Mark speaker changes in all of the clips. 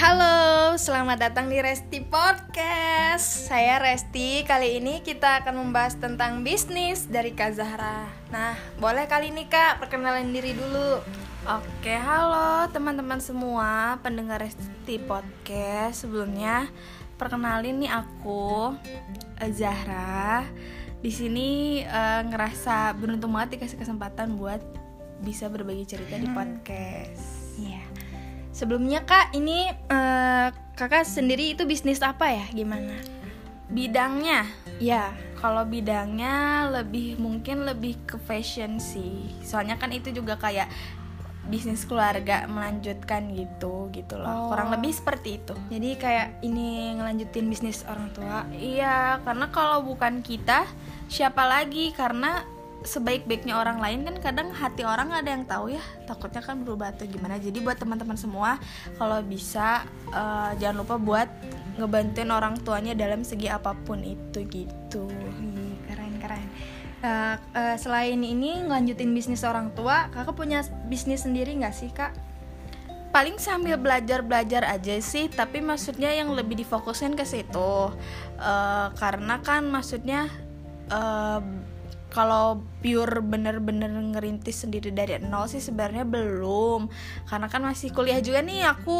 Speaker 1: Halo, selamat datang di Resti Podcast. Saya Resti. Kali ini kita akan membahas tentang bisnis dari Kak Zahra. Nah, boleh kali ini Kak perkenalan diri dulu.
Speaker 2: Oke, halo teman-teman semua pendengar Resti Podcast. Sebelumnya perkenalin nih aku eh, Zahra. Di sini eh, ngerasa beruntung banget dikasih kesempatan buat bisa berbagi cerita di podcast.
Speaker 1: Sebelumnya Kak, ini eh, Kakak sendiri itu bisnis apa ya? Gimana?
Speaker 2: Bidangnya
Speaker 1: Ya.
Speaker 2: Kalau bidangnya lebih mungkin lebih ke fashion sih. Soalnya kan itu juga kayak bisnis keluarga melanjutkan gitu gitu loh.
Speaker 1: Oh.
Speaker 2: Kurang lebih seperti itu.
Speaker 1: Jadi kayak ini ngelanjutin bisnis orang tua.
Speaker 2: Iya, karena kalau bukan kita, siapa lagi? Karena sebaik-baiknya orang lain kan kadang hati orang ada yang tahu ya. Takutnya kan berubah atau gimana. Jadi buat teman-teman semua, kalau bisa eh, jangan lupa buat ngebantuin orang tuanya dalam segi apa pun itu gitu.
Speaker 1: Keren keren. Eh, eh, selain ini ngelanjutin bisnis orang tua, kakak punya bisnis sendiri nggak sih kak?
Speaker 2: paling sambil belajar-belajar aja sih tapi maksudnya yang lebih difokusin ke situ Eh, karena kan maksudnya eh, kalau pure bener-bener ngerintis sendiri dari nol sih sebenarnya belum. Karena kan masih kuliah juga nih aku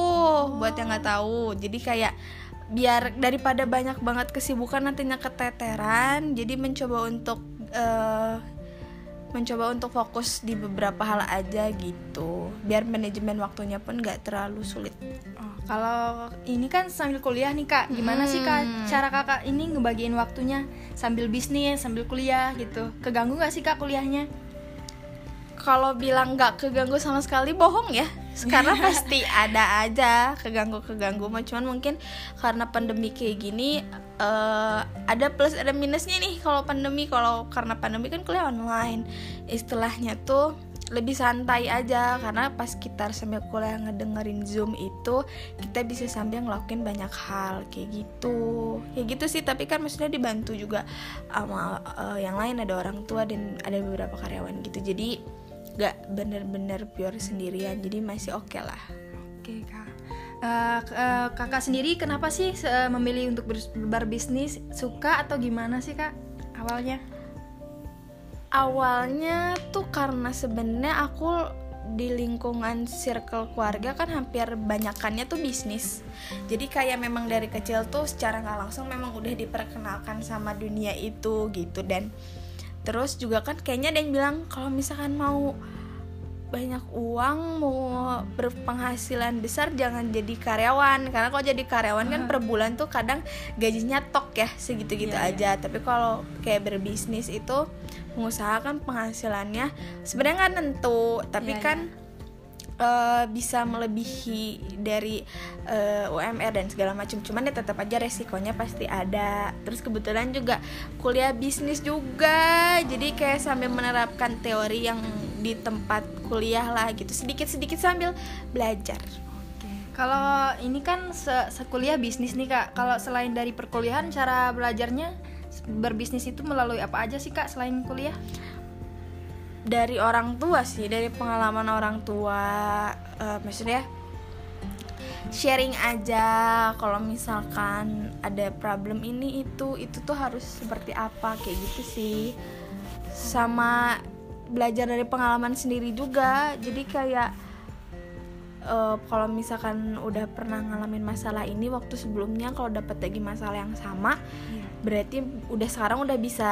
Speaker 2: buat yang nggak tahu. Jadi kayak biar daripada banyak banget kesibukan nantinya keteteran jadi mencoba untuk eh, mencoba untuk fokus di beberapa hal aja gitu biar manajemen waktunya pun nggak terlalu sulit
Speaker 1: Oh, kalau ini kan sambil kuliah nih kak, gimana sih kak
Speaker 2: Hmm.
Speaker 1: cara kakak ini ngebagiin waktunya sambil bisnis, sambil kuliah gitu? Keganggu nggak sih kak kuliahnya?
Speaker 2: Kalau bilang nggak keganggu sama sekali bohong ya. Karena pasti ada aja keganggu keganggu mah cuman mungkin karena pandemi kayak gini eh, ada plus ada minusnya nih kalau pandemi. Kalau karena pandemi kan kuliah online. Istilahnya tuh lebih santai aja. Karena pas kita sambil kuliah ngedengerin zoom itu kita bisa sambil ngelakuin banyak hal. Kayak gitu. Kayak gitu sih. Tapi kan maksudnya dibantu juga sama eh, yang lain. Ada orang tua dan ada beberapa karyawan gitu. Jadi gak bener-bener pure sendirian jadi masih oke lah
Speaker 1: Oke kak. Eh, k- eh, kakak sendiri kenapa sih memilih untuk berbisnis? Suka atau gimana sih kak awalnya?
Speaker 2: awalnya tuh karena sebenarnya aku di lingkungan circle keluarga kan hampir banyakannya tuh bisnis jadi kayak memang dari kecil tuh secara nggak langsung memang udah diperkenalkan sama dunia itu gitu dan terus juga kan kayaknya ada yang bilang kalau misalkan mau banyak uang mau berpenghasilan besar jangan jadi karyawan. Karena kalau jadi karyawan kan per bulan tuh kadang gajinya tok ya segitu-gitu
Speaker 1: Iya,
Speaker 2: aja. Tapi kalau kayak berbisnis itu mengusahakan penghasilannya sebenarnya nggak tentu tapi
Speaker 1: Iya,
Speaker 2: kan eh, bisa melebihi dari eh, UMR dan segala macam cuman ya tetap aja resikonya pasti ada terus kebetulan juga kuliah bisnis juga jadi kayak sambil menerapkan teori yang di tempat kuliah lah gitu sedikit sedikit sambil belajar.
Speaker 1: Kalau ini kan se sekuliah bisnis nih kak. Kalau selain dari perkuliahan, cara belajarnya berbisnis itu melalui apa aja sih kak selain kuliah?
Speaker 2: Dari orang tua sih dari pengalaman orang tua eh, maksudnya sharing aja kalau misalkan ada problem ini itu itu tuh harus seperti apa kayak gitu sih. Sama belajar dari pengalaman sendiri juga jadi kayak eh, kalau misalkan udah pernah ngalamin masalah ini waktu sebelumnya kalau dapat lagi masalah yang sama berarti udah sekarang udah bisa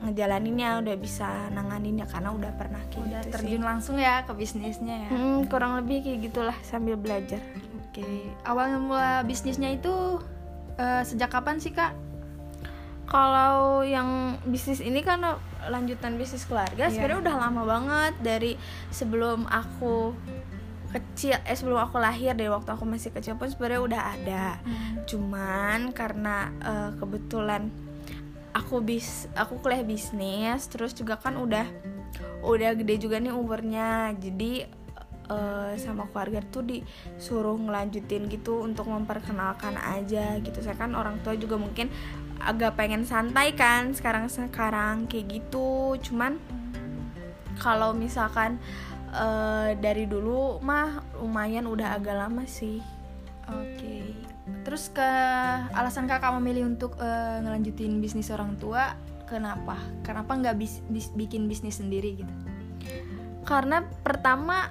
Speaker 2: ngejalaninnya udah bisa nanganinnya karena udah pernah kayak
Speaker 1: Udah
Speaker 2: gitu
Speaker 1: terjun langsung ya ke bisnisnya ya.
Speaker 2: sih. Hmm, kurang lebih kayak gitulah sambil belajar
Speaker 1: Oke. Awal mula bisnisnya itu eh, sejak kapan sih kak?
Speaker 2: kalau yang bisnis ini kan lanjutan bisnis keluarga
Speaker 1: Iya.
Speaker 2: sebenarnya udah lama banget dari sebelum aku kecil eh sebelum aku lahir dari waktu aku masih kecil pun sebenarnya udah ada cuman karena eh, kebetulan aku bis aku kuliah bisnis terus juga kan udah udah gede juga nih umurnya. Jadi eh, sama keluarga tuh disuruh ngelanjutin gitu untuk memperkenalkan aja gitu. Saya kan orang tua juga mungkin agak pengen santai kan sekarang sekarang kayak gitu. Cuman kalau misalkan eh, dari dulu mah lumayan udah agak lama sih.
Speaker 1: Oke. Terus ke alasan kakak memilih untuk eh, ngelanjutin bisnis orang tua, kenapa? Kenapa nggak bis- bis- bikin bisnis sendiri gitu?
Speaker 2: karena pertama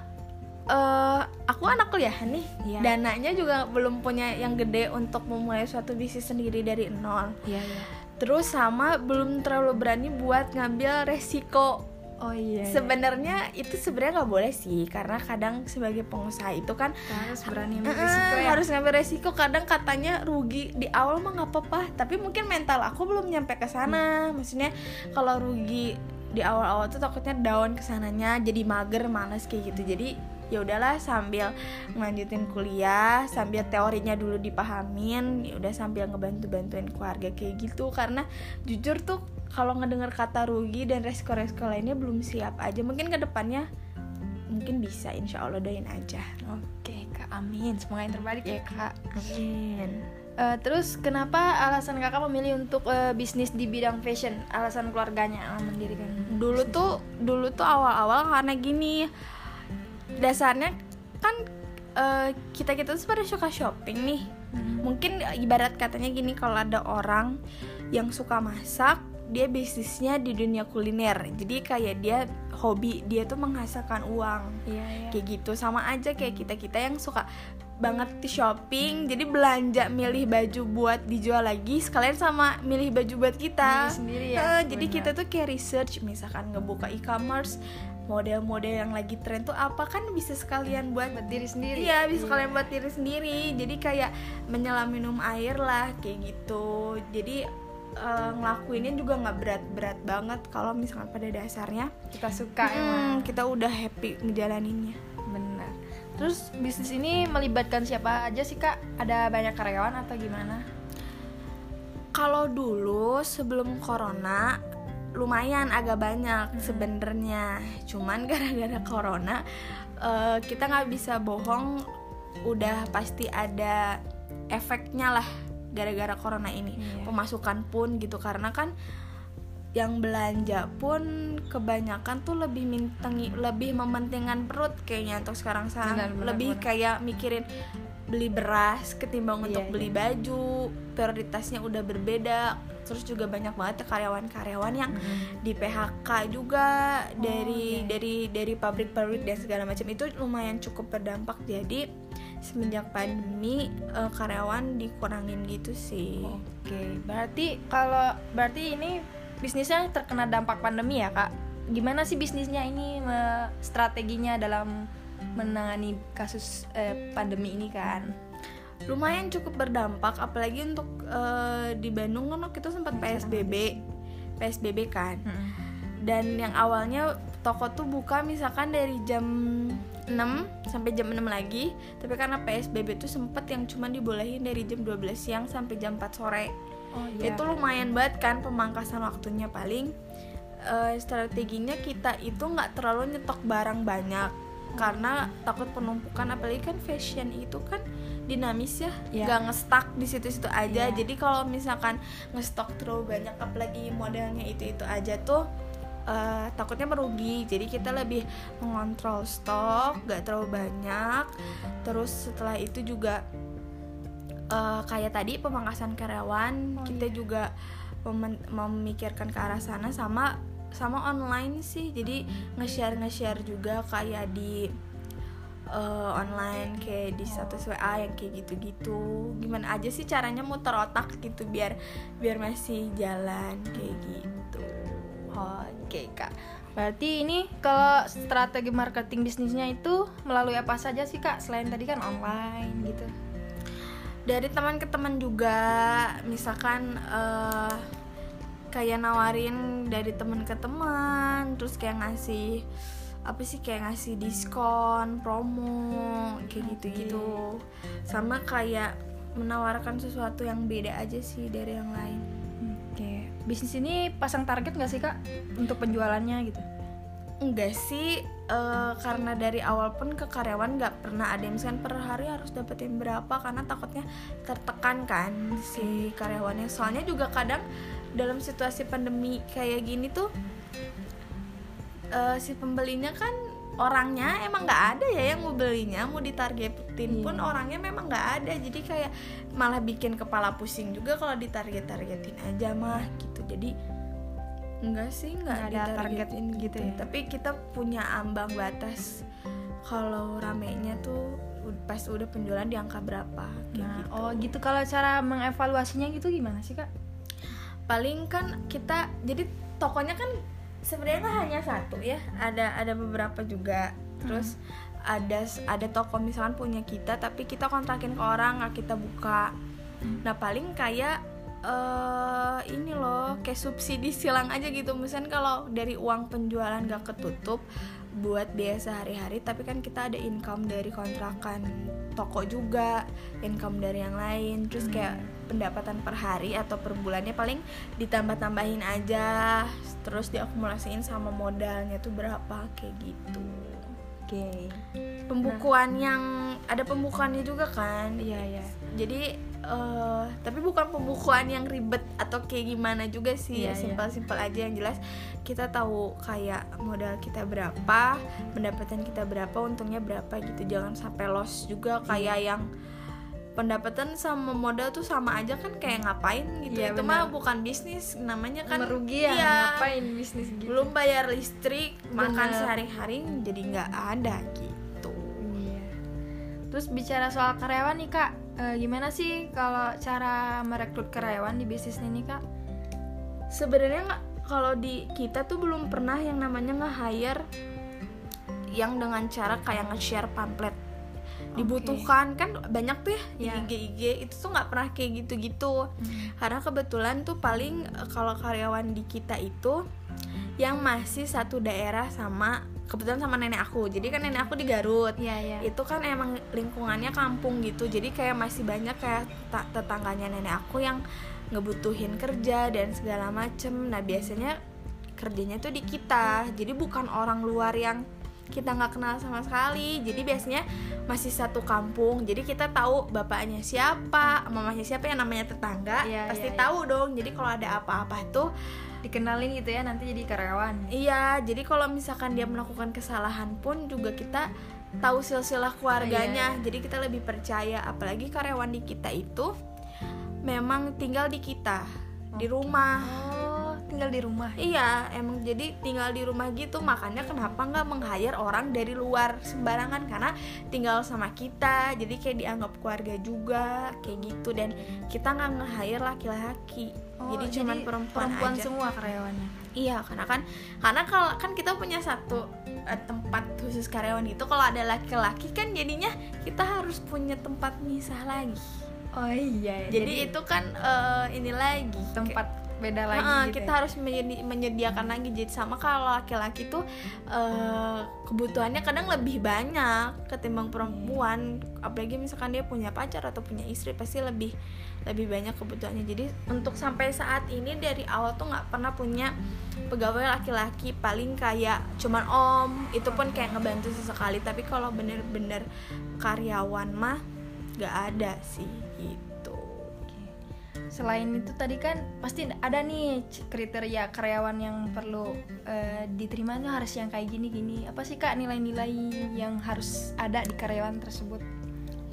Speaker 2: eh aku anak kuliah nih
Speaker 1: Iya.
Speaker 2: dananya juga belum punya yang gede untuk memulai suatu bisnis sendiri dari nol
Speaker 1: Iya iya.
Speaker 2: terus sama belum terlalu berani buat ngambil resiko
Speaker 1: Oh iya.
Speaker 2: sebenarnya itu sebenarnya nggak boleh sih karena kadang sebagai pengusaha itu kan
Speaker 1: harus berani ambil
Speaker 2: eh,
Speaker 1: risiko ya.
Speaker 2: harus ngambil resiko kadang katanya rugi di awal mah nggak apa-apa tapi mungkin mental aku belum nyampe ke sana maksudnya kalau rugi di awal-awal tuh takutnya down ke sananya jadi mager males kayak gitu jadi ya udahlah sambil ngelanjutin kuliah sambil teorinya dulu dipahamin ya udah sambil ngebantu bantuin keluarga kayak gitu karena jujur tuh kalau ngedengar kata rugi dan resiko-resiko lainnya belum siap aja mungkin ke depannya mungkin bisa insya Allah doain aja
Speaker 1: Oke kak, amin. Semoga yang terbaik ya kak.
Speaker 2: amin
Speaker 1: Eh, terus kenapa alasan kakak memilih untuk eh, bisnis di bidang fashion? Alasan keluarganya mendirikan.
Speaker 2: dulu tuh dulu tuh awal-awal karena gini dasarnya kan kita kita tuh pada suka shopping nih.
Speaker 1: Hmm.
Speaker 2: mungkin ibarat katanya gini kalau ada orang yang suka masak dia bisnisnya di dunia kuliner. Jadi kayak dia hobi dia tuh menghasilkan uang.
Speaker 1: Iya iya.
Speaker 2: kayak gitu. Sama aja kayak kita kita yang suka banget di shopping jadi belanja milih baju buat dijual lagi sekalian sama milih baju buat kita.
Speaker 1: Milih sendiri ya,
Speaker 2: Eh, jadi kita tuh kayak research misalkan ngebuka e-commerce model-model yang lagi tren tuh apa kan bisa sekalian buat
Speaker 1: Buat diri sendiri.
Speaker 2: Iya, bisa kalian buat diri sendiri. Jadi kayak menyelam minum air lah kayak gitu. Jadi eh, ngelakuinnya juga nggak berat-berat banget kalau misalkan pada dasarnya
Speaker 1: Kita suka
Speaker 2: hmm,
Speaker 1: emang.
Speaker 2: kita udah happy ngejalaninnya.
Speaker 1: Benar. Terus bisnis ini melibatkan siapa aja sih kak? Ada banyak karyawan atau gimana?
Speaker 2: Kalau dulu sebelum corona lumayan agak banyak sebenarnya. Cuman gara-gara corona eh, kita nggak bisa bohong, udah pasti ada efeknya lah gara-gara corona ini.
Speaker 1: Iya.
Speaker 2: Pemasukan pun gitu karena kan yang belanja pun kebanyakan tuh lebih mintengi lebih mementingkan perut kayaknya untuk sekarang
Speaker 1: benar,
Speaker 2: lebih
Speaker 1: benar.
Speaker 2: kayak mikirin beli beras ketimbang
Speaker 1: Iya,
Speaker 2: untuk
Speaker 1: iya.
Speaker 2: beli baju prioritasnya udah berbeda terus juga banyak banget karyawan-karyawan yang di PHK juga dari
Speaker 1: iya.
Speaker 2: dari dari pabrik-pabrik dan segala macam itu lumayan cukup berdampak jadi semenjak pandemi eh, karyawan dikurangin gitu sih
Speaker 1: Oke, berarti kalau berarti ini bisnisnya terkena dampak pandemi ya kak? Gimana sih bisnisnya ini strateginya dalam menangani kasus eh, pandemi ini kan?
Speaker 2: Lumayan cukup berdampak apalagi untuk eh, di Bandung kan kita sempat PSBB PSBB kan. Dan yang awalnya toko tuh buka misalkan dari jam 6 sampai jam 6 lagi. Tapi karena PSBB tuh sempet yang cuma dibolehin dari jam 12 siang sampai jam 4 sore.
Speaker 1: Oh
Speaker 2: itu lumayan banget kan pemangkasan waktunya paling eh, strateginya kita itu nggak terlalu nyetok barang banyak karena takut penumpukan apalagi kan fashion itu kan dinamis ya
Speaker 1: Iya.
Speaker 2: nggak ngestak di situ-situ aja
Speaker 1: Iya.
Speaker 2: jadi kalau misalkan ngestok terlalu banyak apalagi modelnya itu itu aja tuh eh, takutnya merugi jadi kita lebih mengontrol stok nggak terlalu banyak terus setelah itu juga eh, kayak tadi pemangkasan karyawan
Speaker 1: Oh,
Speaker 2: kita
Speaker 1: iya.
Speaker 2: juga memen- memikirkan ke arah sana sama sama online sih jadi nge-share nge-share juga kayak di eh, online kayak di status WA yang kayak gitu-gitu gimana aja sih caranya muter otak gitu biar biar masih jalan kayak gitu
Speaker 1: Oke kak. Berarti ini kalau strategi marketing bisnisnya itu melalui apa saja sih kak? Selain tadi kan online gitu.
Speaker 2: dari teman ke teman juga misalkan eh, kayak nawarin dari teman ke teman terus kayak ngasih apa sih kayak ngasih diskon promo kayak gitu-gitu sama kayak menawarkan sesuatu yang beda aja sih dari yang lain
Speaker 1: Oke. Bisnis ini pasang target nggak sih kak untuk penjualannya gitu?
Speaker 2: enggak sih eh, karena dari awal pun ke karyawan nggak pernah ada misalkan per hari harus dapetin berapa karena takutnya tertekan kan si karyawannya soalnya juga kadang dalam situasi pandemi kayak gini tuh eh, si pembelinya kan orangnya emang nggak ada ya yang mau belinya mau ditargetin pun
Speaker 1: Iya.
Speaker 2: orangnya memang nggak ada jadi kayak malah bikin kepala pusing juga kalau ditarget targetin aja mah gitu jadi enggak sih nggak
Speaker 1: ada target
Speaker 2: ditargetin
Speaker 1: gitu
Speaker 2: gitu
Speaker 1: ya.
Speaker 2: tapi kita punya ambang batas kalau ramenya tuh pas udah penjualan di angka berapa kayak
Speaker 1: Nah,
Speaker 2: gitu.
Speaker 1: oh gitu kalau cara mengevaluasinya gitu gimana sih kak?
Speaker 2: Paling kan kita jadi tokonya kan sebenarnya nggak hanya satu ya. Ada ada beberapa juga. Terus ada ada toko misalkan punya kita tapi kita kontrakin ke orang nggak kita buka. Nah paling kayak eh ini loh kayak subsidi silang aja gitu. Misalnya kalau dari uang penjualan nggak ketutup buat biaya sehari-hari tapi kan kita ada income dari kontrakan toko juga income dari yang lain. Terus kayak pendapatan per hari atau per bulannya paling ditambah-tambahin aja terus diakumulasiin sama modalnya tuh berapa kayak gitu
Speaker 1: Oke.
Speaker 2: pembukuan yang ada pembukuannya juga kan
Speaker 1: Iya iya.
Speaker 2: jadi eh tapi bukan pembukuan yang ribet atau kayak gimana juga sih
Speaker 1: Iya, iya.
Speaker 2: simpel-simpel aja yang jelas kita tahu kayak modal kita berapa pendapatan kita berapa untungnya berapa gitu jangan sampai loss juga kayak yang pendapatan sama modal tuh sama aja kan kayak ngapain gitu
Speaker 1: Iya,
Speaker 2: itu
Speaker 1: benar.
Speaker 2: mah bukan bisnis namanya kan
Speaker 1: merugi ya
Speaker 2: iya,
Speaker 1: ngapain bisnis gitu
Speaker 2: belum bayar listrik makan
Speaker 1: Benar.
Speaker 2: sehari-hari jadi nggak ada gitu
Speaker 1: Iya. Terus bicara soal karyawan nih kak, eh, gimana sih kalau cara merekrut karyawan di bisnis ini kak?
Speaker 2: sebenarnya nggak kalau di kita tuh belum pernah yang namanya nge-hire yang dengan cara kayak nge-share pamflet dibutuhkan. Kan banyak tuh ya di
Speaker 1: Iya.
Speaker 2: IG IG itu tuh nggak pernah kayak gitu-gitu. Karena kebetulan tuh paling eh, kalau karyawan di kita itu yang masih satu daerah sama kebetulan sama nenek aku. Jadi kan nenek aku di Garut.
Speaker 1: Iya iya.
Speaker 2: itu kan emang lingkungannya kampung gitu. Jadi kayak masih banyak kayak ta- tetangganya nenek aku yang ngebutuhin kerja dan segala macem. Nah biasanya kerjanya tuh di kita. Jadi bukan orang luar yang kita nggak kenal sama sekali jadi biasanya masih satu kampung jadi kita tahu bapaknya siapa mamanya siapa yang namanya tetangga
Speaker 1: Iya,
Speaker 2: pasti
Speaker 1: iya, iya.
Speaker 2: tahu dong jadi kalau ada apa-apa tuh
Speaker 1: Dikenalin gitu ya nanti jadi karyawan.
Speaker 2: Iya, jadi kalau misalkan dia melakukan kesalahan pun juga kita tahu silsilah keluarganya.
Speaker 1: Iya,
Speaker 2: Jadi kita lebih percaya apalagi karyawan di kita itu memang tinggal di kita, di rumah.
Speaker 1: Oh, tinggal di rumah.
Speaker 2: Iya, emang jadi tinggal di rumah gitu. Makanya kenapa nggak meng-hire orang dari luar sembarangan karena tinggal sama kita. Jadi kayak dianggap keluarga juga kayak gitu dan kita nggak nge-hire laki-laki.
Speaker 1: Oh,
Speaker 2: jadi cuma perempuan, aja.
Speaker 1: semua karyawannya.
Speaker 2: Iya, karena kan karena kalau kan kita punya satu eh, tempat khusus karyawan gitu. Kalau ada laki-laki kan jadinya kita harus punya tempat misah lagi.
Speaker 1: Oh iya.
Speaker 2: Jadi, itu kan eh, ini lagi
Speaker 1: tempat beda lagi.
Speaker 2: Heeh,
Speaker 1: gitu
Speaker 2: kita
Speaker 1: ya?
Speaker 2: harus menyedi- menyediakan lagi. Jadi sama kalau laki-laki tuh eh, kebutuhannya kadang lebih banyak ketimbang perempuan. Apalagi misalkan dia punya pacar atau punya istri pasti lebih lebih banyak kebutuhannya. Jadi untuk sampai saat ini dari awal tuh nggak pernah punya pegawai laki-laki paling kayak cuman om itu pun kayak ngebantu sesekali tapi kalau bener-bener karyawan mah nggak ada sih
Speaker 1: Selain itu tadi kan pasti ada nih kriteria karyawan yang perlu eh, diterima tuh harus yang kayak gini-gini. Apa sih kak nilai-nilai yang harus ada di karyawan tersebut?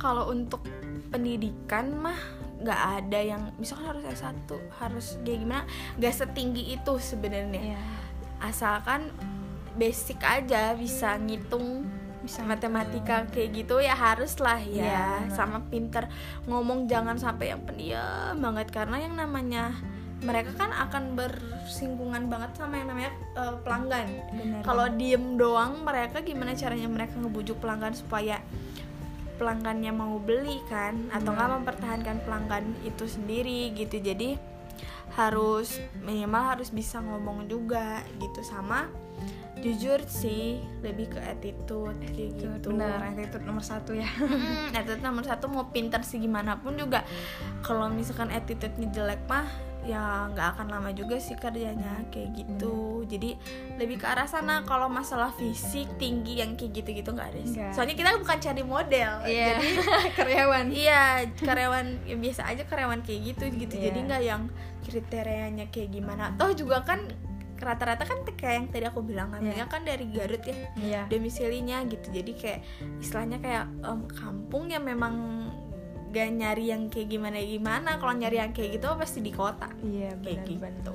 Speaker 2: kalau untuk pendidikan mah nggak ada yang misalkan harus S1 harus kayak gimana nggak setinggi itu sebenarnya
Speaker 1: Iya.
Speaker 2: asalkan basic aja bisa ngitung
Speaker 1: Bisa
Speaker 2: matematika kayak gitu ya harus lah ya.
Speaker 1: Benar.
Speaker 2: sama pinter ngomong jangan sampai yang pendiam banget. Karena yang namanya mereka kan akan bersinggungan banget sama yang namanya eh, pelanggan. Kalau diem doang mereka gimana caranya mereka ngebujuk pelanggan supaya pelanggannya mau beli kan? Atau nggak mempertahankan pelanggan itu sendiri gitu. Jadi harus minimal harus bisa ngomong juga gitu. Sama jujur sih lebih ke attitude kayak
Speaker 1: Itu
Speaker 2: gitu
Speaker 1: benar attitude nomor satu ya.
Speaker 2: Mm, attitude nomor satu mau pinter segimanapun juga kalau misalkan attitude-nya jelek mah ya nggak akan lama juga sih kerjanya kayak gitu jadi lebih ke arah sana kalau masalah fisik tinggi yang kayak gitu-gitu nggak ada sih
Speaker 1: Nggak.
Speaker 2: soalnya kita bukan cari model
Speaker 1: Iya.
Speaker 2: jadi
Speaker 1: karyawan.
Speaker 2: iya karyawan ya biasa aja karyawan kayak gitu gitu
Speaker 1: Iya.
Speaker 2: jadi nggak yang kriterianya kayak gimana toh juga kan rata-rata kan kayak yang tadi aku bilang kan
Speaker 1: Iya.
Speaker 2: mereka kan dari Garut ya
Speaker 1: Iya.
Speaker 2: domisilinya gitu jadi kayak istilahnya kayak em, kampung yang memang gak nyari yang kayak gimana gimana kalau nyari yang kayak gitu pasti di kota
Speaker 1: Iya
Speaker 2: kayak
Speaker 1: benar
Speaker 2: gitu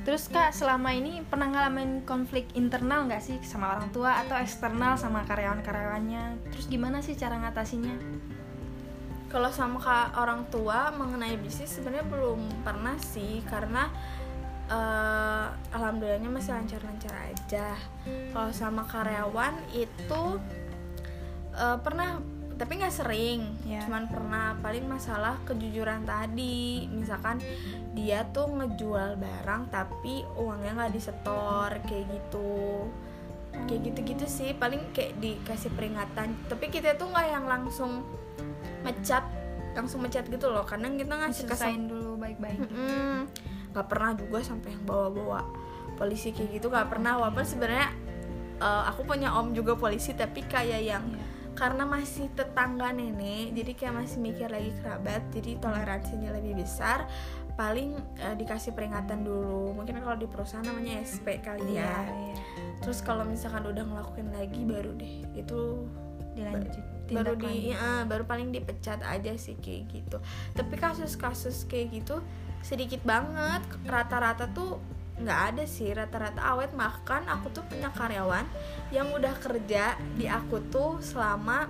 Speaker 1: Terus kak selama ini pernah ngalamin konflik internal nggak sih sama orang tua atau eksternal sama karyawan-karyawannya? Terus gimana sih cara ngatasinya?
Speaker 2: kalau sama ka- orang tua mengenai bisnis sebenarnya belum pernah sih karena eh, alhamdulillahnya masih lancar-lancar aja. Kalau sama karyawan itu eh, pernah tapi nggak sering.
Speaker 1: Ya.
Speaker 2: cuman pernah paling masalah kejujuran tadi. Misalkan dia tuh ngejual barang tapi uangnya nggak disetor kayak gitu. Kayak gitu-gitu sih. Paling kayak dikasih peringatan. Tapi kita tuh nggak yang langsung mecat langsung mecat gitu loh. Kadang kita ngasih kesem
Speaker 1: dulu baik-baik.
Speaker 2: Mm-mm. Nggak pernah juga sampai yang bawa-bawa polisi kayak gitu nggak pernah walaupun sebenarnya eh, aku punya om juga polisi tapi kayak yang
Speaker 1: Iya.
Speaker 2: karena masih tetangga nenek jadi kayak masih mikir lagi kerabat jadi toleransinya lebih besar paling eh, dikasih peringatan dulu mungkin kalau di perusahaan namanya SP kali
Speaker 1: Iya,
Speaker 2: ya
Speaker 1: iya.
Speaker 2: terus kalau misalkan udah ngelakuin lagi baru deh itu
Speaker 1: Dilanjut.
Speaker 2: baru di ya, baru paling dipecat aja sih kayak gitu tapi kasus-kasus kayak gitu sedikit banget. Rata-rata tuh nggak ada sih. Rata-rata awet. Makan aku tuh punya karyawan yang udah kerja di aku tuh selama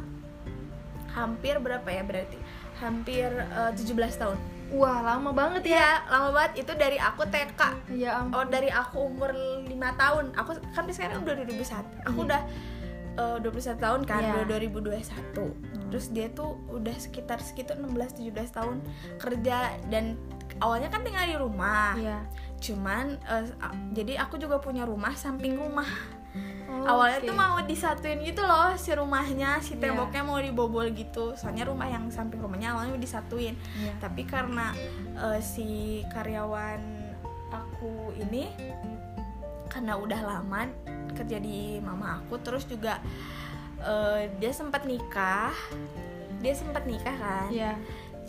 Speaker 2: hampir berapa ya berarti? Hampir eh, 17 tahun.
Speaker 1: Wah lama banget ya.
Speaker 2: ya lama banget. Itu dari aku TK
Speaker 1: Ya ampun.
Speaker 2: Oh dari aku umur 5 tahun. Aku kan sekarang udah 2021 Aku
Speaker 1: Iya.
Speaker 2: udah eh, 21 tahun kan udah 2021 Terus dia tuh udah sekitar sekitar 16-17 tahun kerja Dan awalnya kan tinggal di rumah
Speaker 1: Iya.
Speaker 2: Cuman a- jadi aku juga punya rumah samping rumah
Speaker 1: Oh,
Speaker 2: Awalnya
Speaker 1: oke.
Speaker 2: tuh mau disatuin gitu loh si rumahnya Si
Speaker 1: Iya.
Speaker 2: temboknya mau dibobol gitu Soalnya rumah yang samping rumahnya awalnya mau disatuin
Speaker 1: Iya.
Speaker 2: tapi karena eh, si karyawan aku ini karena udah lama kerja di mama aku terus juga eh, dia sempat nikah dia sempat nikah kan
Speaker 1: Iya.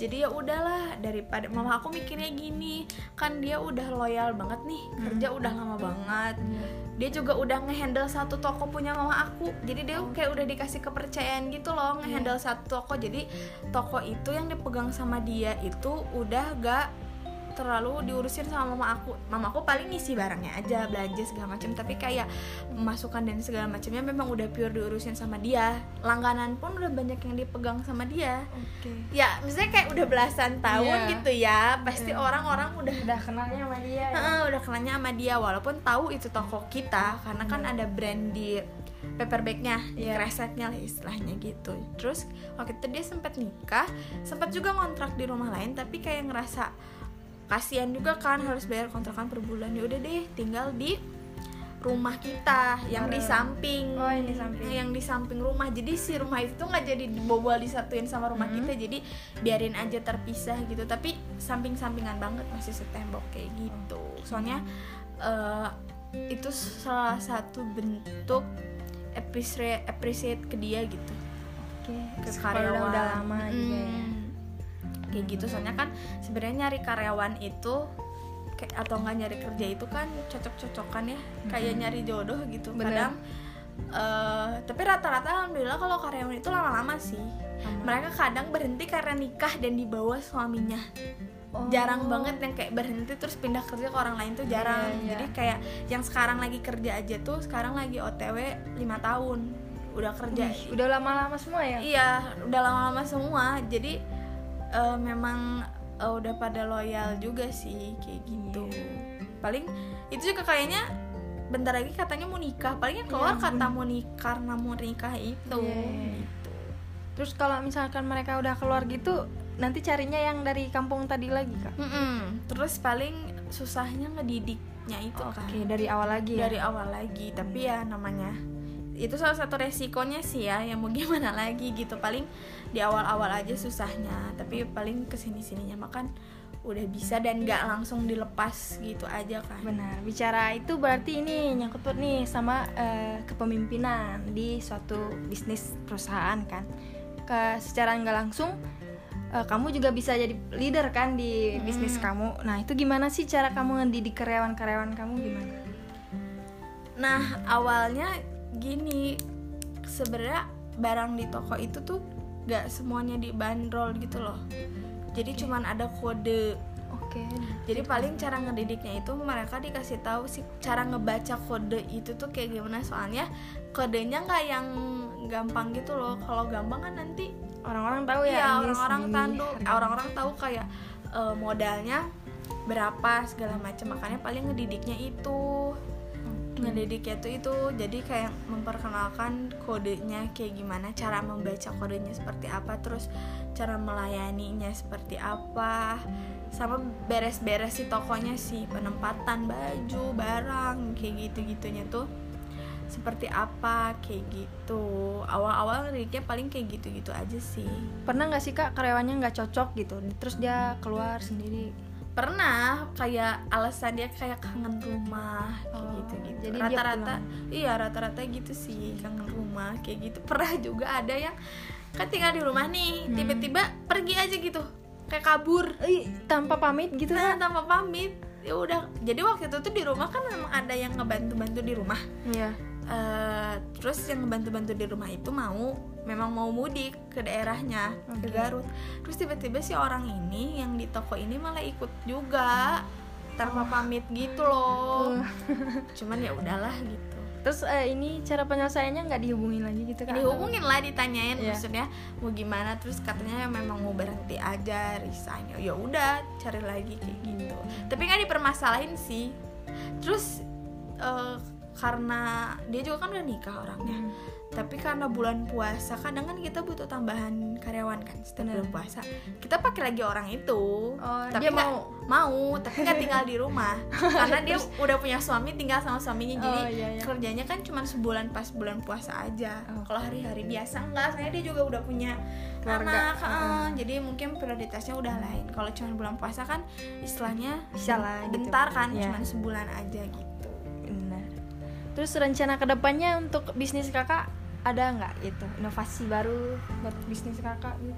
Speaker 2: Jadi ya udahlah daripada mama aku mikirnya gini kan dia udah loyal banget nih kerja udah lama banget.
Speaker 1: Iya.
Speaker 2: dia juga udah ngehandle satu toko punya mama aku jadi dia kayak udah dikasih kepercayaan gitu loh ngehandle satu toko. Jadi toko itu yang dipegang sama dia itu udah gak terlalu diurusin sama mama aku mama aku paling ngisi barangnya aja belanja segala macam tapi kayak masukan dan segala macamnya memang udah pure diurusin sama dia langganan pun udah banyak yang dipegang sama dia
Speaker 1: Oke.
Speaker 2: ya misalnya kayak udah belasan tahun
Speaker 1: Iya.
Speaker 2: gitu ya pasti orang-orang udah
Speaker 1: Udah kenalnya sama dia. ya?
Speaker 2: Heeh, udah kenalnya sama dia walaupun tahu itu toko kita karena kan ada brand di paper bagnya, di
Speaker 1: Iya.
Speaker 2: kreseknya lah istilahnya gitu. Terus waktu itu dia sempat nikah, sempat juga ngontrak di rumah lain tapi kayak ngerasa kasihan juga kan harus bayar kontrakan per bulan. Ya udah deh, tinggal di rumah kita yang di samping
Speaker 1: Oh, yang di samping.
Speaker 2: yang di samping rumah jadi si rumah itu tuh nggak jadi dibobol disatuin sama rumah
Speaker 1: Hmm.
Speaker 2: kita jadi biarin aja terpisah gitu tapi samping-sampingan banget masih setembok kayak gitu soalnya eh, itu salah satu bentuk appreciate appreciate ke dia gitu
Speaker 1: Oke.
Speaker 2: ke karyawan
Speaker 1: Udah, lama juga ya.
Speaker 2: Kayak gitu soalnya kan sebenarnya nyari karyawan itu kayak atau nggak nyari kerja itu kan cocok-cocokan ya kayak nyari jodoh gitu
Speaker 1: Bener.
Speaker 2: kadang eh, tapi rata-rata alhamdulillah kalau karyawan itu lama-lama sih
Speaker 1: Lama.
Speaker 2: mereka kadang berhenti karena nikah dan dibawa suaminya
Speaker 1: Oh.
Speaker 2: jarang banget yang kayak berhenti terus pindah kerja ke orang lain tuh jarang
Speaker 1: Iya, iya.
Speaker 2: jadi kayak yang sekarang lagi kerja aja tuh sekarang lagi otw lima tahun udah kerja
Speaker 1: Wih, udah lama-lama semua ya?
Speaker 2: Iya, udah lama-lama semua. Jadi eh, memang eh, udah pada loyal juga sih kayak gitu.
Speaker 1: Iya.
Speaker 2: Paling itu juga kayaknya bentar lagi katanya mau nikah. Paling yang keluar
Speaker 1: Ya
Speaker 2: kata mau nikah karena mau nikah itu.
Speaker 1: Iya.
Speaker 2: Gitu.
Speaker 1: Terus kalau misalkan mereka udah keluar gitu, nanti carinya yang dari kampung tadi lagi kak?
Speaker 2: Mm-mm. Terus paling susahnya ngedidiknya itu kan.
Speaker 1: Oke, dari awal lagi ya?
Speaker 2: Dari awal lagi, tapi ya namanya itu salah satu resikonya sih ya yang mau gimana lagi gitu paling di awal-awal aja susahnya tapi paling ke sini sininya makan udah bisa dan nggak langsung dilepas gitu aja kan
Speaker 1: Benar, bicara itu berarti ini nyangkut nih sama eh, kepemimpinan di suatu bisnis perusahaan kan. Ke secara nggak langsung eh, kamu juga bisa jadi leader kan di bisnis kamu. Nah itu gimana sih cara kamu ngedidik karyawan-karyawan kamu gimana?
Speaker 2: Nah awalnya gini sebenarnya barang di toko itu tuh gak semuanya dibanderol gitu loh. Jadi cuman ada kode.
Speaker 1: Oke.
Speaker 2: Jadi paling cara ngedidiknya itu mereka dikasih tahu sih cara ngebaca kode itu tuh kayak gimana soalnya kodenya nggak yang gampang gitu loh. Kalau gampang kan nanti
Speaker 1: Orang-orang tahu ya. Ini
Speaker 2: orang-orang tahu
Speaker 1: harganya.
Speaker 2: orang-orang tahu kayak eh, modalnya berapa segala macam makanya paling ngedidiknya itu ngedidiknya tuh itu jadi kayak memperkenalkan kodenya kayak gimana cara membaca kodenya seperti apa terus cara melayaninya seperti apa sama beres-beres si tokonya sih penempatan baju barang kayak gitu gitunya tuh seperti apa kayak gitu awal-awal ngedidiknya paling kayak gitu-gitu aja sih
Speaker 1: Pernah nggak sih kak karyawannya nggak cocok gitu, terus dia keluar sendiri?
Speaker 2: Pernah kayak alasan dia kayak kangen rumah kayak
Speaker 1: Oh,
Speaker 2: gitu gitu
Speaker 1: jadi
Speaker 2: rata-rata iya rata-rata gitu sih kangen rumah kayak gitu pernah juga ada yang kan tinggal di rumah nih
Speaker 1: Hmm.
Speaker 2: tiba-tiba pergi aja gitu kayak kabur
Speaker 1: Ih, tanpa pamit gitu
Speaker 2: nah
Speaker 1: kan?
Speaker 2: tanpa pamit ya udah jadi waktu itu tuh di rumah kan memang ada yang ngebantu-bantu di rumah
Speaker 1: Iya.
Speaker 2: Eh, terus yang ngebantu-bantu di rumah itu mau memang mau mudik ke daerahnya ke
Speaker 1: Oke.
Speaker 2: Garut. Terus tiba-tiba si orang ini yang di toko ini malah ikut juga tanpa pamit gitu loh. Cuman ya udahlah gitu.
Speaker 1: Terus eh, ini cara penyelesaiannya nggak dihubungin lagi gitu kan?
Speaker 2: dihubungin lah ditanyain
Speaker 1: Iya.
Speaker 2: maksudnya mau gimana? Terus katanya memang mau berhenti aja resign. Ya udah cari lagi kayak gitu. Tapi nggak dipermasalahin sih. Terus eh, karena dia juga kan udah nikah orangnya
Speaker 1: Hmm.
Speaker 2: tapi karena bulan puasa kadang kan kita butuh tambahan karyawan kan
Speaker 1: Bener.
Speaker 2: bulan puasa kita pakai lagi orang itu
Speaker 1: Oh,
Speaker 2: tapi
Speaker 1: dia
Speaker 2: nggak-
Speaker 1: mau?
Speaker 2: mau tapi nggak tinggal di rumah karena dia udah punya suami tinggal sama suaminya jadi
Speaker 1: Oh, iya, iya.
Speaker 2: kerjanya kan cuma sebulan pas bulan puasa aja
Speaker 1: Oh.
Speaker 2: kalau hari-hari biasa enggak saya dia juga udah punya
Speaker 1: Keluarga.
Speaker 2: anak heeh. jadi mungkin prioritasnya udah lain kalau cuma bulan puasa kan istilahnya
Speaker 1: Bisa lah gitu.
Speaker 2: bentar kan
Speaker 1: Iya.
Speaker 2: cuma sebulan aja gitu.
Speaker 1: Terus rencana ke depannya untuk bisnis kakak ada nggak itu inovasi baru buat bisnis kakak gitu?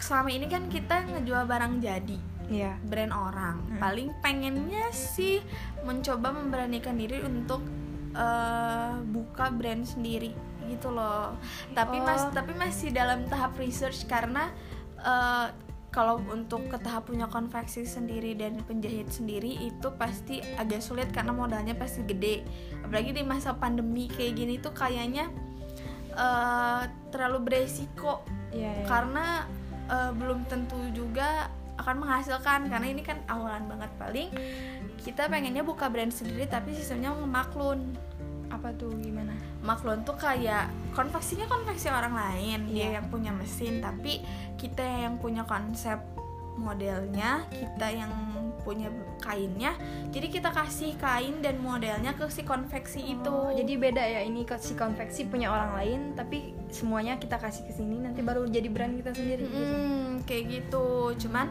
Speaker 2: selama ini kan kita ngejual barang jadi
Speaker 1: Iya.
Speaker 2: brand orang
Speaker 1: Hmm.
Speaker 2: paling pengennya sih mencoba memberanikan diri untuk eh, buka brand sendiri gitu loh tapi
Speaker 1: Oh.
Speaker 2: mas tapi masih dalam tahap research karena eh, kalau untuk ke tahap punya konveksi sendiri dan penjahit sendiri itu pasti agak sulit karena modalnya pasti gede apalagi di masa pandemi kayak gini tuh kayaknya eh, terlalu beresiko
Speaker 1: Iya. iya.
Speaker 2: karena eh, belum tentu juga akan menghasilkan karena ini kan awalan banget paling kita pengennya buka brand sendiri tapi sistemnya maklun
Speaker 1: apa tuh gimana?
Speaker 2: maklun tuh kayak konveksinya konveksi orang lain dia
Speaker 1: Iya.
Speaker 2: yang punya mesin tapi kita yang punya konsep modelnya kita yang punya kainnya jadi kita kasih kain dan modelnya ke si konveksi itu
Speaker 1: Oh, jadi beda ya ini ke- si konveksi punya orang lain tapi semuanya kita kasih ke sini nanti baru jadi brand kita sendiri. gitu.
Speaker 2: Mm, kayak gitu cuman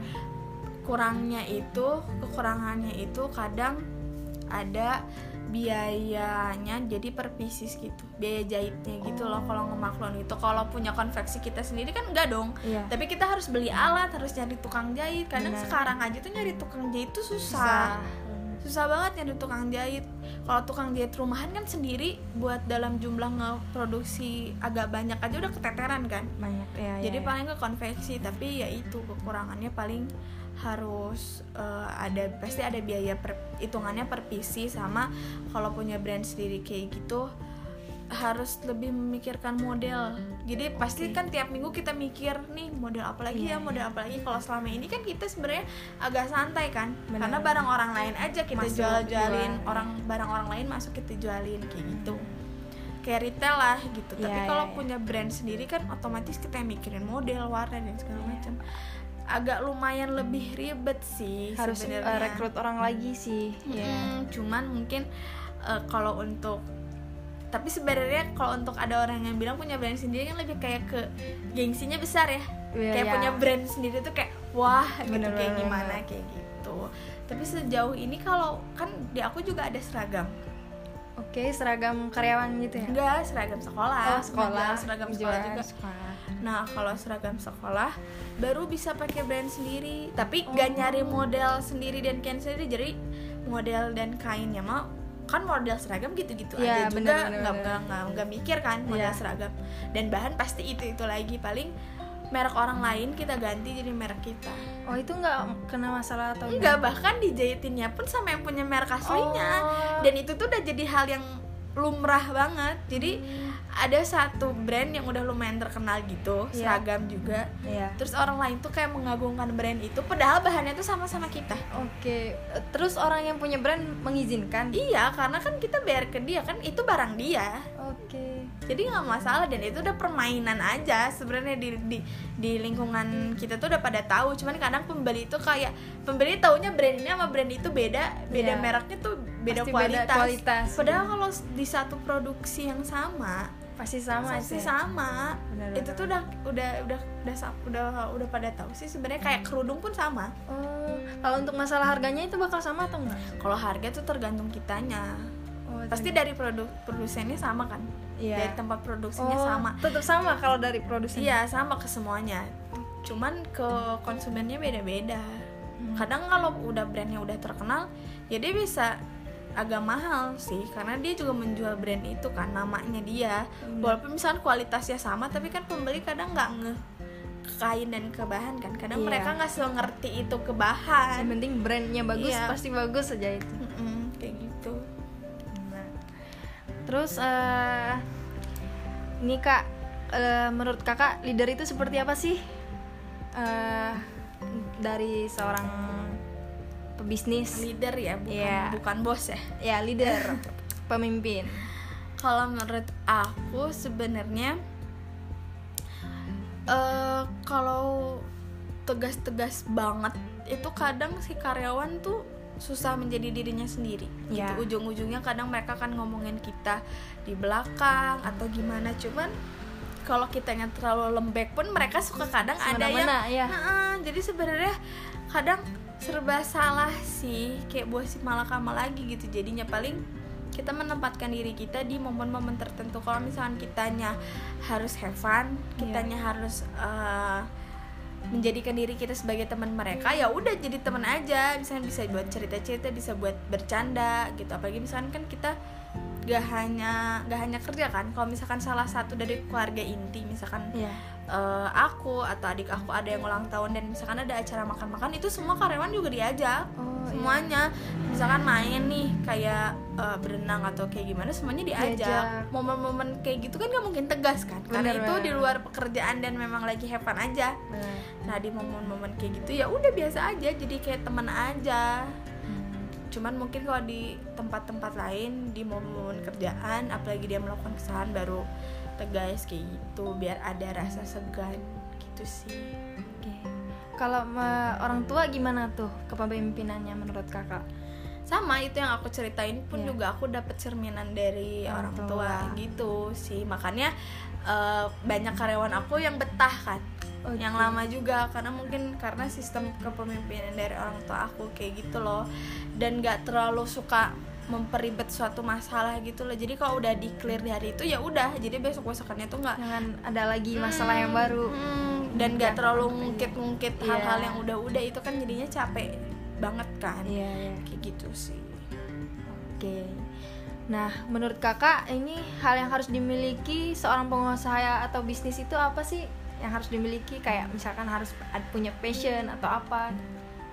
Speaker 2: kurangnya itu kekurangannya itu kadang ada biayanya jadi per pieces gitu biaya jahitnya gitu loh kalau ngemaklon itu kalau punya konveksi kita sendiri kan enggak dong
Speaker 1: Iya.
Speaker 2: tapi kita harus beli alat harus nyari tukang jahit kadang
Speaker 1: Benar.
Speaker 2: sekarang aja tuh nyari tukang jahit tuh susah
Speaker 1: Susah.
Speaker 2: susah banget nyari tukang jahit kalau tukang jahit rumahan kan sendiri buat dalam jumlah ngeproduksi agak banyak aja udah keteteran kan
Speaker 1: Banyak ya.
Speaker 2: jadi paling ke konveksi tapi ya itu kekurangannya paling harus eh, ada pasti ada biaya per, hitungannya per PC sama kalau punya brand sendiri kayak gitu harus lebih memikirkan model jadi pasti kan tiap minggu kita mikir nih model apa lagi
Speaker 1: Iya,
Speaker 2: ya model apa lagi kalau selama ini kan kita sebenarnya agak santai kan
Speaker 1: Benar.
Speaker 2: karena barang orang lain aja kita
Speaker 1: Masuk,
Speaker 2: jual-jualin
Speaker 1: jual.
Speaker 2: orang barang orang lain masuk kita jualin kayak gitu kayak retail lah gitu
Speaker 1: Iya,
Speaker 2: tapi
Speaker 1: iya,
Speaker 2: kalau
Speaker 1: iya.
Speaker 2: punya brand sendiri kan otomatis kita mikirin model warna dan segala
Speaker 1: Iya.
Speaker 2: macam agak lumayan lebih ribet sih
Speaker 1: harus eh,
Speaker 2: sebenarnya.
Speaker 1: rekrut orang lagi sih. Iya.
Speaker 2: Mm-mm, cuman mungkin eh, kalau untuk tapi sebenarnya kalau untuk ada orang yang bilang punya brand sendiri kan lebih kayak ke gengsinya besar ya
Speaker 1: Iya,
Speaker 2: kayak
Speaker 1: iya.
Speaker 2: punya brand sendiri tuh kayak wah gitu
Speaker 1: Bener,
Speaker 2: kayak
Speaker 1: bener,
Speaker 2: gimana kayak gitu tapi sejauh ini kalau kan di aku juga ada seragam
Speaker 1: Oke, seragam karyawan gitu ya.
Speaker 2: enggak seragam sekolah
Speaker 1: Oh, sekolah.
Speaker 2: Seragam sekolah juga
Speaker 1: sekolah.
Speaker 2: Nah, kalau seragam sekolah baru bisa pakai brand sendiri, tapi
Speaker 1: Oh.
Speaker 2: gak nyari model sendiri dan kain sendiri. Jadi model dan kainnya. Mah kan model seragam gitu-gitu
Speaker 1: Iya,
Speaker 2: aja
Speaker 1: bener,
Speaker 2: juga nggak nggak nggak nggak mikir kan model
Speaker 1: Iya.
Speaker 2: seragam. Dan bahan pasti itu itu lagi. Paling merek orang lain kita ganti jadi merek kita.
Speaker 1: Oh itu nggak kena masalah atau
Speaker 2: enggak bahkan dijahitinnya pun sama yang punya merek aslinya.
Speaker 1: Oh.
Speaker 2: dan itu tuh udah jadi hal yang lumrah banget. Jadi ada satu brand yang udah lumayan terkenal gitu
Speaker 1: Iya.
Speaker 2: seragam juga
Speaker 1: Iya.
Speaker 2: terus orang lain tuh kayak mengagungkan brand itu padahal bahannya tuh sama-sama kita
Speaker 1: Oke, terus orang yang punya brand mengizinkan?
Speaker 2: iya karena kan kita bayar ke dia kan itu barang dia
Speaker 1: Oke.
Speaker 2: jadi nggak masalah dan itu udah permainan aja sebenarnya di, di di lingkungan kita tuh udah pada tahu cuman kadang pembeli itu kayak pembeli taunya brand ini sama brand itu beda beda
Speaker 1: Iya.
Speaker 2: mereknya tuh beda
Speaker 1: Pasti beda
Speaker 2: kualitas.
Speaker 1: kualitas.
Speaker 2: padahal kalau di satu produksi yang sama
Speaker 1: Pasti sama
Speaker 2: pasti
Speaker 1: sih.
Speaker 2: sama
Speaker 1: Benar,
Speaker 2: itu tuh udah udah udah udah udah udah pada tahu sih sebenarnya kayak kerudung pun sama
Speaker 1: Oh, kalau untuk masalah harganya itu bakal sama atau enggak?
Speaker 2: kalau harga tuh tergantung kitanya
Speaker 1: Oh,
Speaker 2: pasti dari produk produsennya sama kan
Speaker 1: Iya.
Speaker 2: dari tempat produksinya
Speaker 1: Oh,
Speaker 2: sama
Speaker 1: Tetap sama kalau dari produsen.
Speaker 2: Iya sama ke semuanya. Cuman ke konsumennya beda-beda. Kadang kalau udah brandnya udah terkenal, ya dia bisa agak mahal sih karena dia juga menjual brand itu kan namanya dia. Walaupun misalnya kualitasnya sama, tapi kan pembeli kadang nggak nge kain dan ke bahan kan. Kadang
Speaker 1: Iya.
Speaker 2: mereka nggak selalu ngerti itu ke bahan.
Speaker 1: Yang penting brandnya bagus,
Speaker 2: Iya.
Speaker 1: pasti bagus aja itu.
Speaker 2: Mm-mm, kayak gitu.
Speaker 1: Nah, terus eh ini kak, eh, menurut kakak leader itu seperti apa sih? Eh, dari seorang pebisnis,
Speaker 2: Leader ya, bukan
Speaker 1: Iya.
Speaker 2: bukan bos ya.
Speaker 1: ya leader, pemimpin.
Speaker 2: kalau menurut aku sebenarnya eh kalau tegas-tegas banget itu kadang si karyawan tuh susah menjadi dirinya sendiri
Speaker 1: Ya.
Speaker 2: gitu ujung-ujungnya kadang mereka kan ngomongin kita di belakang atau gimana cuman kalau kitanya terlalu lembek pun mereka suka kadang ada yang
Speaker 1: ya.
Speaker 2: Nah, jadi sebenarnya kadang serba salah sih kayak buah si malakama lagi gitu. Jadinya paling kita menempatkan diri kita di momen-momen tertentu. Kalau misalkan kitanya harus have fun kitanya harus eh, menjadikan diri kita sebagai teman mereka ya udah jadi teman aja. Misalnya bisa buat cerita-cerita bisa buat bercanda gitu. Apalagi misalkan kan kita gak hanya gak hanya kerja kan. Kalau misalkan salah satu dari keluarga inti misalkan
Speaker 1: Iya.
Speaker 2: Eh, aku atau adik aku ada yang ulang tahun dan misalkan ada acara makan-makan itu semua karyawan juga diajak
Speaker 1: Oh, iya.
Speaker 2: semuanya misalkan main nih kayak eh, berenang atau kayak gimana semuanya diajak momen-momen kayak gitu kan gak mungkin tegas kan karena
Speaker 1: Bener,
Speaker 2: itu
Speaker 1: bener.
Speaker 2: di luar pekerjaan dan memang lagi have fun aja
Speaker 1: Benar.
Speaker 2: nah di momen-momen kayak gitu ya udah biasa aja jadi kayak teman aja cuman mungkin kalau di tempat-tempat lain di momen-momen kerjaan apalagi dia melakukan kesalahan baru tegas kayak gitu biar ada rasa segan gitu sih
Speaker 1: Oke. Kalau me- orang tua gimana tuh kepemimpinannya menurut kakak?
Speaker 2: sama itu yang aku ceritain pun
Speaker 1: Iya.
Speaker 2: juga aku dapat cerminan dari
Speaker 1: Orang
Speaker 2: orang,
Speaker 1: tua.
Speaker 2: tua. gitu sih makanya eh, banyak karyawan aku yang betah kan
Speaker 1: Oh,
Speaker 2: yang
Speaker 1: gitu.
Speaker 2: lama juga karena mungkin karena sistem kepemimpinan dari orang tua aku kayak gitu loh dan gak terlalu suka memperibet suatu masalah gitu loh jadi kalau udah di clear di hari itu ya udah jadi besok besokannya tuh nggak
Speaker 1: Jangan ada lagi masalah yang baru.
Speaker 2: Hmm, dan
Speaker 1: Iya.
Speaker 2: gak terlalu ngungkit-ngungkit
Speaker 1: Iya.
Speaker 2: hal-hal yang udah-udah itu kan jadinya capek banget kan
Speaker 1: Iya, iya.
Speaker 2: kayak gitu sih
Speaker 1: Oke. Nah, menurut kakak ini hal yang harus dimiliki seorang pengusaha atau bisnis itu apa sih yang harus dimiliki? Kayak misalkan harus punya passion atau apa?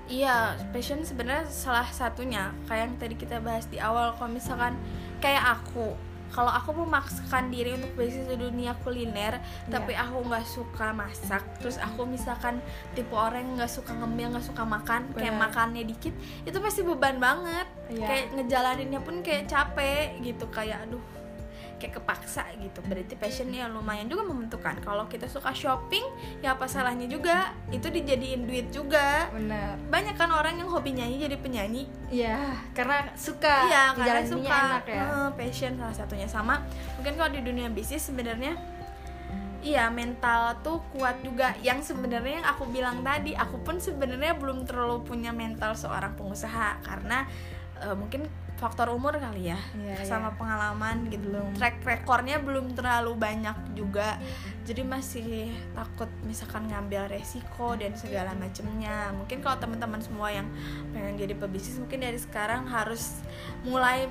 Speaker 2: Iya, passion sebenarnya salah satunya kayak yang tadi kita bahas di awal. Kalau misalkan kayak aku, kalau aku memaksakan diri untuk bisnis di dunia kuliner, tapi aku nggak suka masak, terus aku misalkan tipe orang yang nggak suka ngemil, nggak suka makan, kayak
Speaker 1: Bener.
Speaker 2: makannya dikit, itu pasti beban banget.
Speaker 1: Iya.
Speaker 2: Kayak ngejalaninnya pun kayak capek gitu, kayak aduh kayak kepaksa gitu. Berarti passionnya lumayan juga membentukkan kalau kita suka shopping ya apa salahnya juga? Itu dijadiin duit juga.
Speaker 1: Benar.
Speaker 2: banyak kan orang yang hobi nyanyi jadi penyanyi.
Speaker 1: Iya, karena suka.
Speaker 2: iya karena suka.
Speaker 1: enak ya.
Speaker 2: Eh, passion salah satunya. Sama mungkin kalau di dunia bisnis sebenarnya iya mental tuh kuat juga. Yang sebenarnya yang aku bilang tadi aku pun sebenarnya belum terlalu punya mental seorang pengusaha. Karena eh, mungkin faktor umur kali ya
Speaker 1: Iya,
Speaker 2: sama
Speaker 1: iya.
Speaker 2: pengalaman gitu
Speaker 1: Belum.
Speaker 2: track recordnya belum terlalu banyak juga jadi masih takut misalkan ngambil resiko dan segala macemnya mungkin kalau teman-teman semua yang pengen jadi pebisnis mungkin dari sekarang harus mulai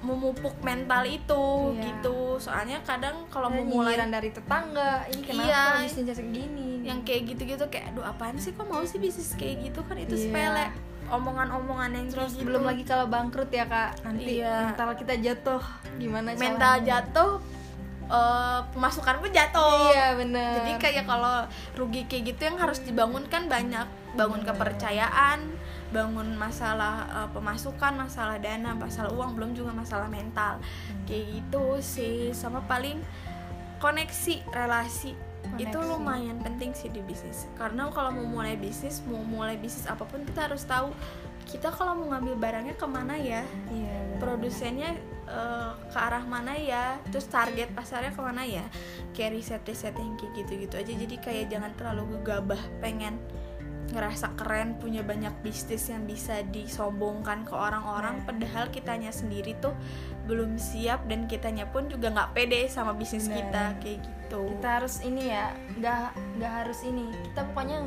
Speaker 2: memupuk mental itu
Speaker 1: Iya.
Speaker 2: gitu soalnya kadang kalau mau mulai
Speaker 1: dari tetangga ini kenapa
Speaker 2: Iya.
Speaker 1: bisnisnya segini
Speaker 2: yang kayak gitu-gitu kayak aduh apaan sih kok mau sih bisnis kayak gitu kan itu
Speaker 1: Iya.
Speaker 2: sepele omongan-omongan yang
Speaker 1: terus
Speaker 2: gitu.
Speaker 1: belum lagi kalau bangkrut ya kak. Nanti
Speaker 2: Iya.
Speaker 1: mental kita jatuh. Gimana
Speaker 2: mental
Speaker 1: caranya?
Speaker 2: jatuh eh, pemasukan pun jatuh.
Speaker 1: Iya bener.
Speaker 2: Jadi kayak kalau rugi kayak gitu yang harus dibangun kan banyak. Bangun kepercayaan bangun masalah eh, pemasukan masalah dana masalah uang belum juga masalah mental. Kayak gitu sih. Sama paling koneksi relasi itu
Speaker 1: Koneksi.
Speaker 2: lumayan penting sih di bisnis. Karena kalau mau mulai bisnis mau mulai bisnis apa pun kita harus tahu kita kalau mau ngambil barangnya ke mana ya.
Speaker 1: Iya
Speaker 2: produsennya eh, ke arah mana ya? Terus target pasarnya ke mana ya? Kayak riset riset yang kayak gitu gitu aja. Jadi kayak jangan terlalu gegabah pengen ngerasa keren punya banyak bisnis yang bisa disombongkan ke orang-orang.
Speaker 1: Nah.
Speaker 2: padahal kitanya sendiri tuh belum siap dan kitanya pun juga nggak pede sama bisnis
Speaker 1: Benar.
Speaker 2: kita kayak gitu
Speaker 1: kita harus ini ya nggak nggak harus ini. Kita pokoknya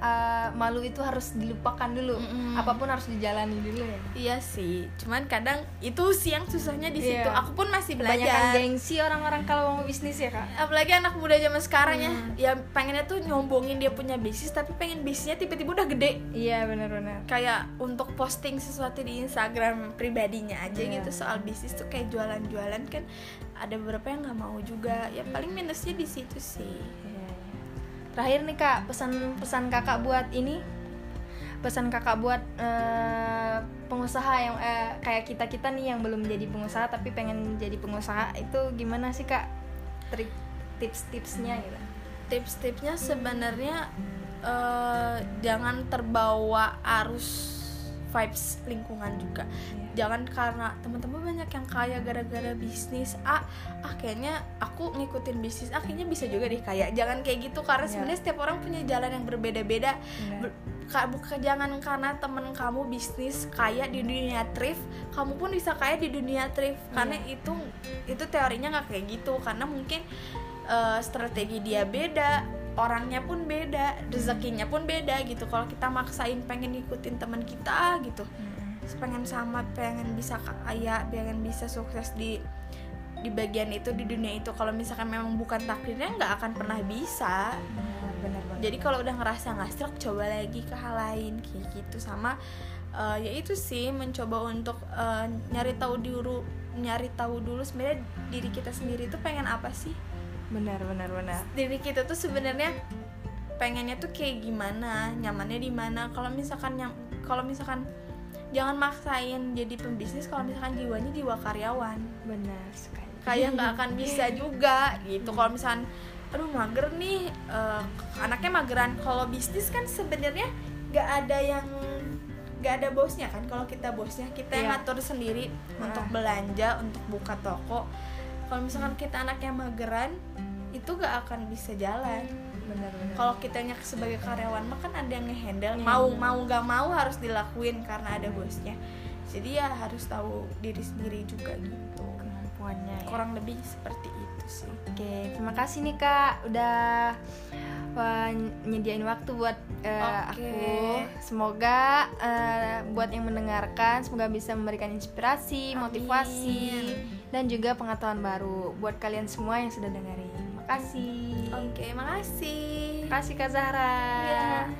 Speaker 1: uh, malu itu harus dilupakan dulu.
Speaker 2: Mm-mm.
Speaker 1: apa pun harus dijalani dulu ya.
Speaker 2: Iya sih cuman kadang itu sih yang susahnya di situ.
Speaker 1: Iya.
Speaker 2: aku pun masih
Speaker 1: banyak
Speaker 2: belajar
Speaker 1: gengsi orang-orang kalau mau bisnis ya kak.
Speaker 2: Apalagi anak muda zaman sekarang ya.
Speaker 1: Hmm.
Speaker 2: ya pengennya tuh nyombongin dia punya bisnis tapi pengen bisnisnya tiba-tiba udah gede.
Speaker 1: Iya benar-benar.
Speaker 2: Kayak untuk posting sesuatu di Instagram pribadinya aja
Speaker 1: Iya.
Speaker 2: gitu soal bisnis tuh kayak jualan-jualan kan ada beberapa yang nggak mau juga. Ya paling minusnya di situ sih
Speaker 1: terakhir nih kak pesan-pesan kakak buat ini. Pesan kakak buat eh, pengusaha yang eh, kayak kita kita nih yang belum jadi pengusaha tapi pengen jadi pengusaha itu gimana sih kak? Trik tips-tipsnya gitu.
Speaker 2: Tips-tipsnya sebenarnya eh, jangan terbawa arus vibes lingkungan juga. Jangan karena teman-teman banyak yang kaya gara-gara bisnis. Ah ah kayaknya aku ngikutin bisnis ah kayaknya bisa juga deh kaya. Jangan kayak gitu karena
Speaker 1: Iya.
Speaker 2: sebenarnya setiap orang punya jalan yang berbeda-beda. Ber- ka- bukan jangan karena temen kamu bisnis kaya di dunia thrift kamu pun bisa kaya di dunia thrift. Karena itu itu teorinya nggak kayak gitu. Karena mungkin eh, strategi dia beda orangnya pun beda rezekinya pun beda gitu. Kalau kita maksain pengen ngikutin teman kita gitu. Pengen sama pengen bisa kaya pengen bisa sukses di di bagian itu di dunia itu. Kalau misalkan memang bukan takdirnya nggak akan pernah bisa.
Speaker 1: Benar benar banget.
Speaker 2: jadi kalau udah ngerasa nggak serak coba lagi ke hal lain kayak gitu. Sama eh, ya itu sih mencoba untuk eh, nyari tahu dulu nyari tahu dulu sebenarnya diri kita sendiri tuh pengen apa sih
Speaker 1: benar benar benar.
Speaker 2: Diri kita tuh sebenarnya pengennya tuh kayak gimana nyamannya di mana. Kalau misalkan yang kalau misalkan jangan maksain jadi pembisnis kalau misalkan jiwanya jiwa karyawan.
Speaker 1: Benar sekali.
Speaker 2: Kayak nggak akan bisa juga gitu. Kalau misalkan aduh mager nih eh, anaknya mageran. Kalau bisnis kan sebenarnya nggak ada yang nggak ada bosnya kan. Kalau kita bosnya kita yang
Speaker 1: Iya.
Speaker 2: ngatur sendiri untuk
Speaker 1: Ah.
Speaker 2: belanja untuk buka toko kalau misalkan kita anaknya mageran itu nggak akan bisa jalan kalau kitanya sebagai karyawan mah kan ada yang ngehandle
Speaker 1: Iya,
Speaker 2: mau
Speaker 1: benar.
Speaker 2: mau gak mau harus dilakuin karena ada bosnya jadi ya harus tahu diri sendiri juga gitu
Speaker 1: kemampuannya ya.
Speaker 2: kurang lebih seperti itu sih
Speaker 1: Oke, terima kasih nih kak udah wah, nyediain waktu buat eh,
Speaker 2: Oke.
Speaker 1: aku. Semoga eh, buat yang mendengarkan semoga bisa memberikan inspirasi,
Speaker 2: Amin.
Speaker 1: motivasi dan juga pengetahuan baru buat kalian semua yang sudah dengerin. Makasih.
Speaker 2: oke makasih
Speaker 1: Makasih Kak Zahra.
Speaker 2: Iya.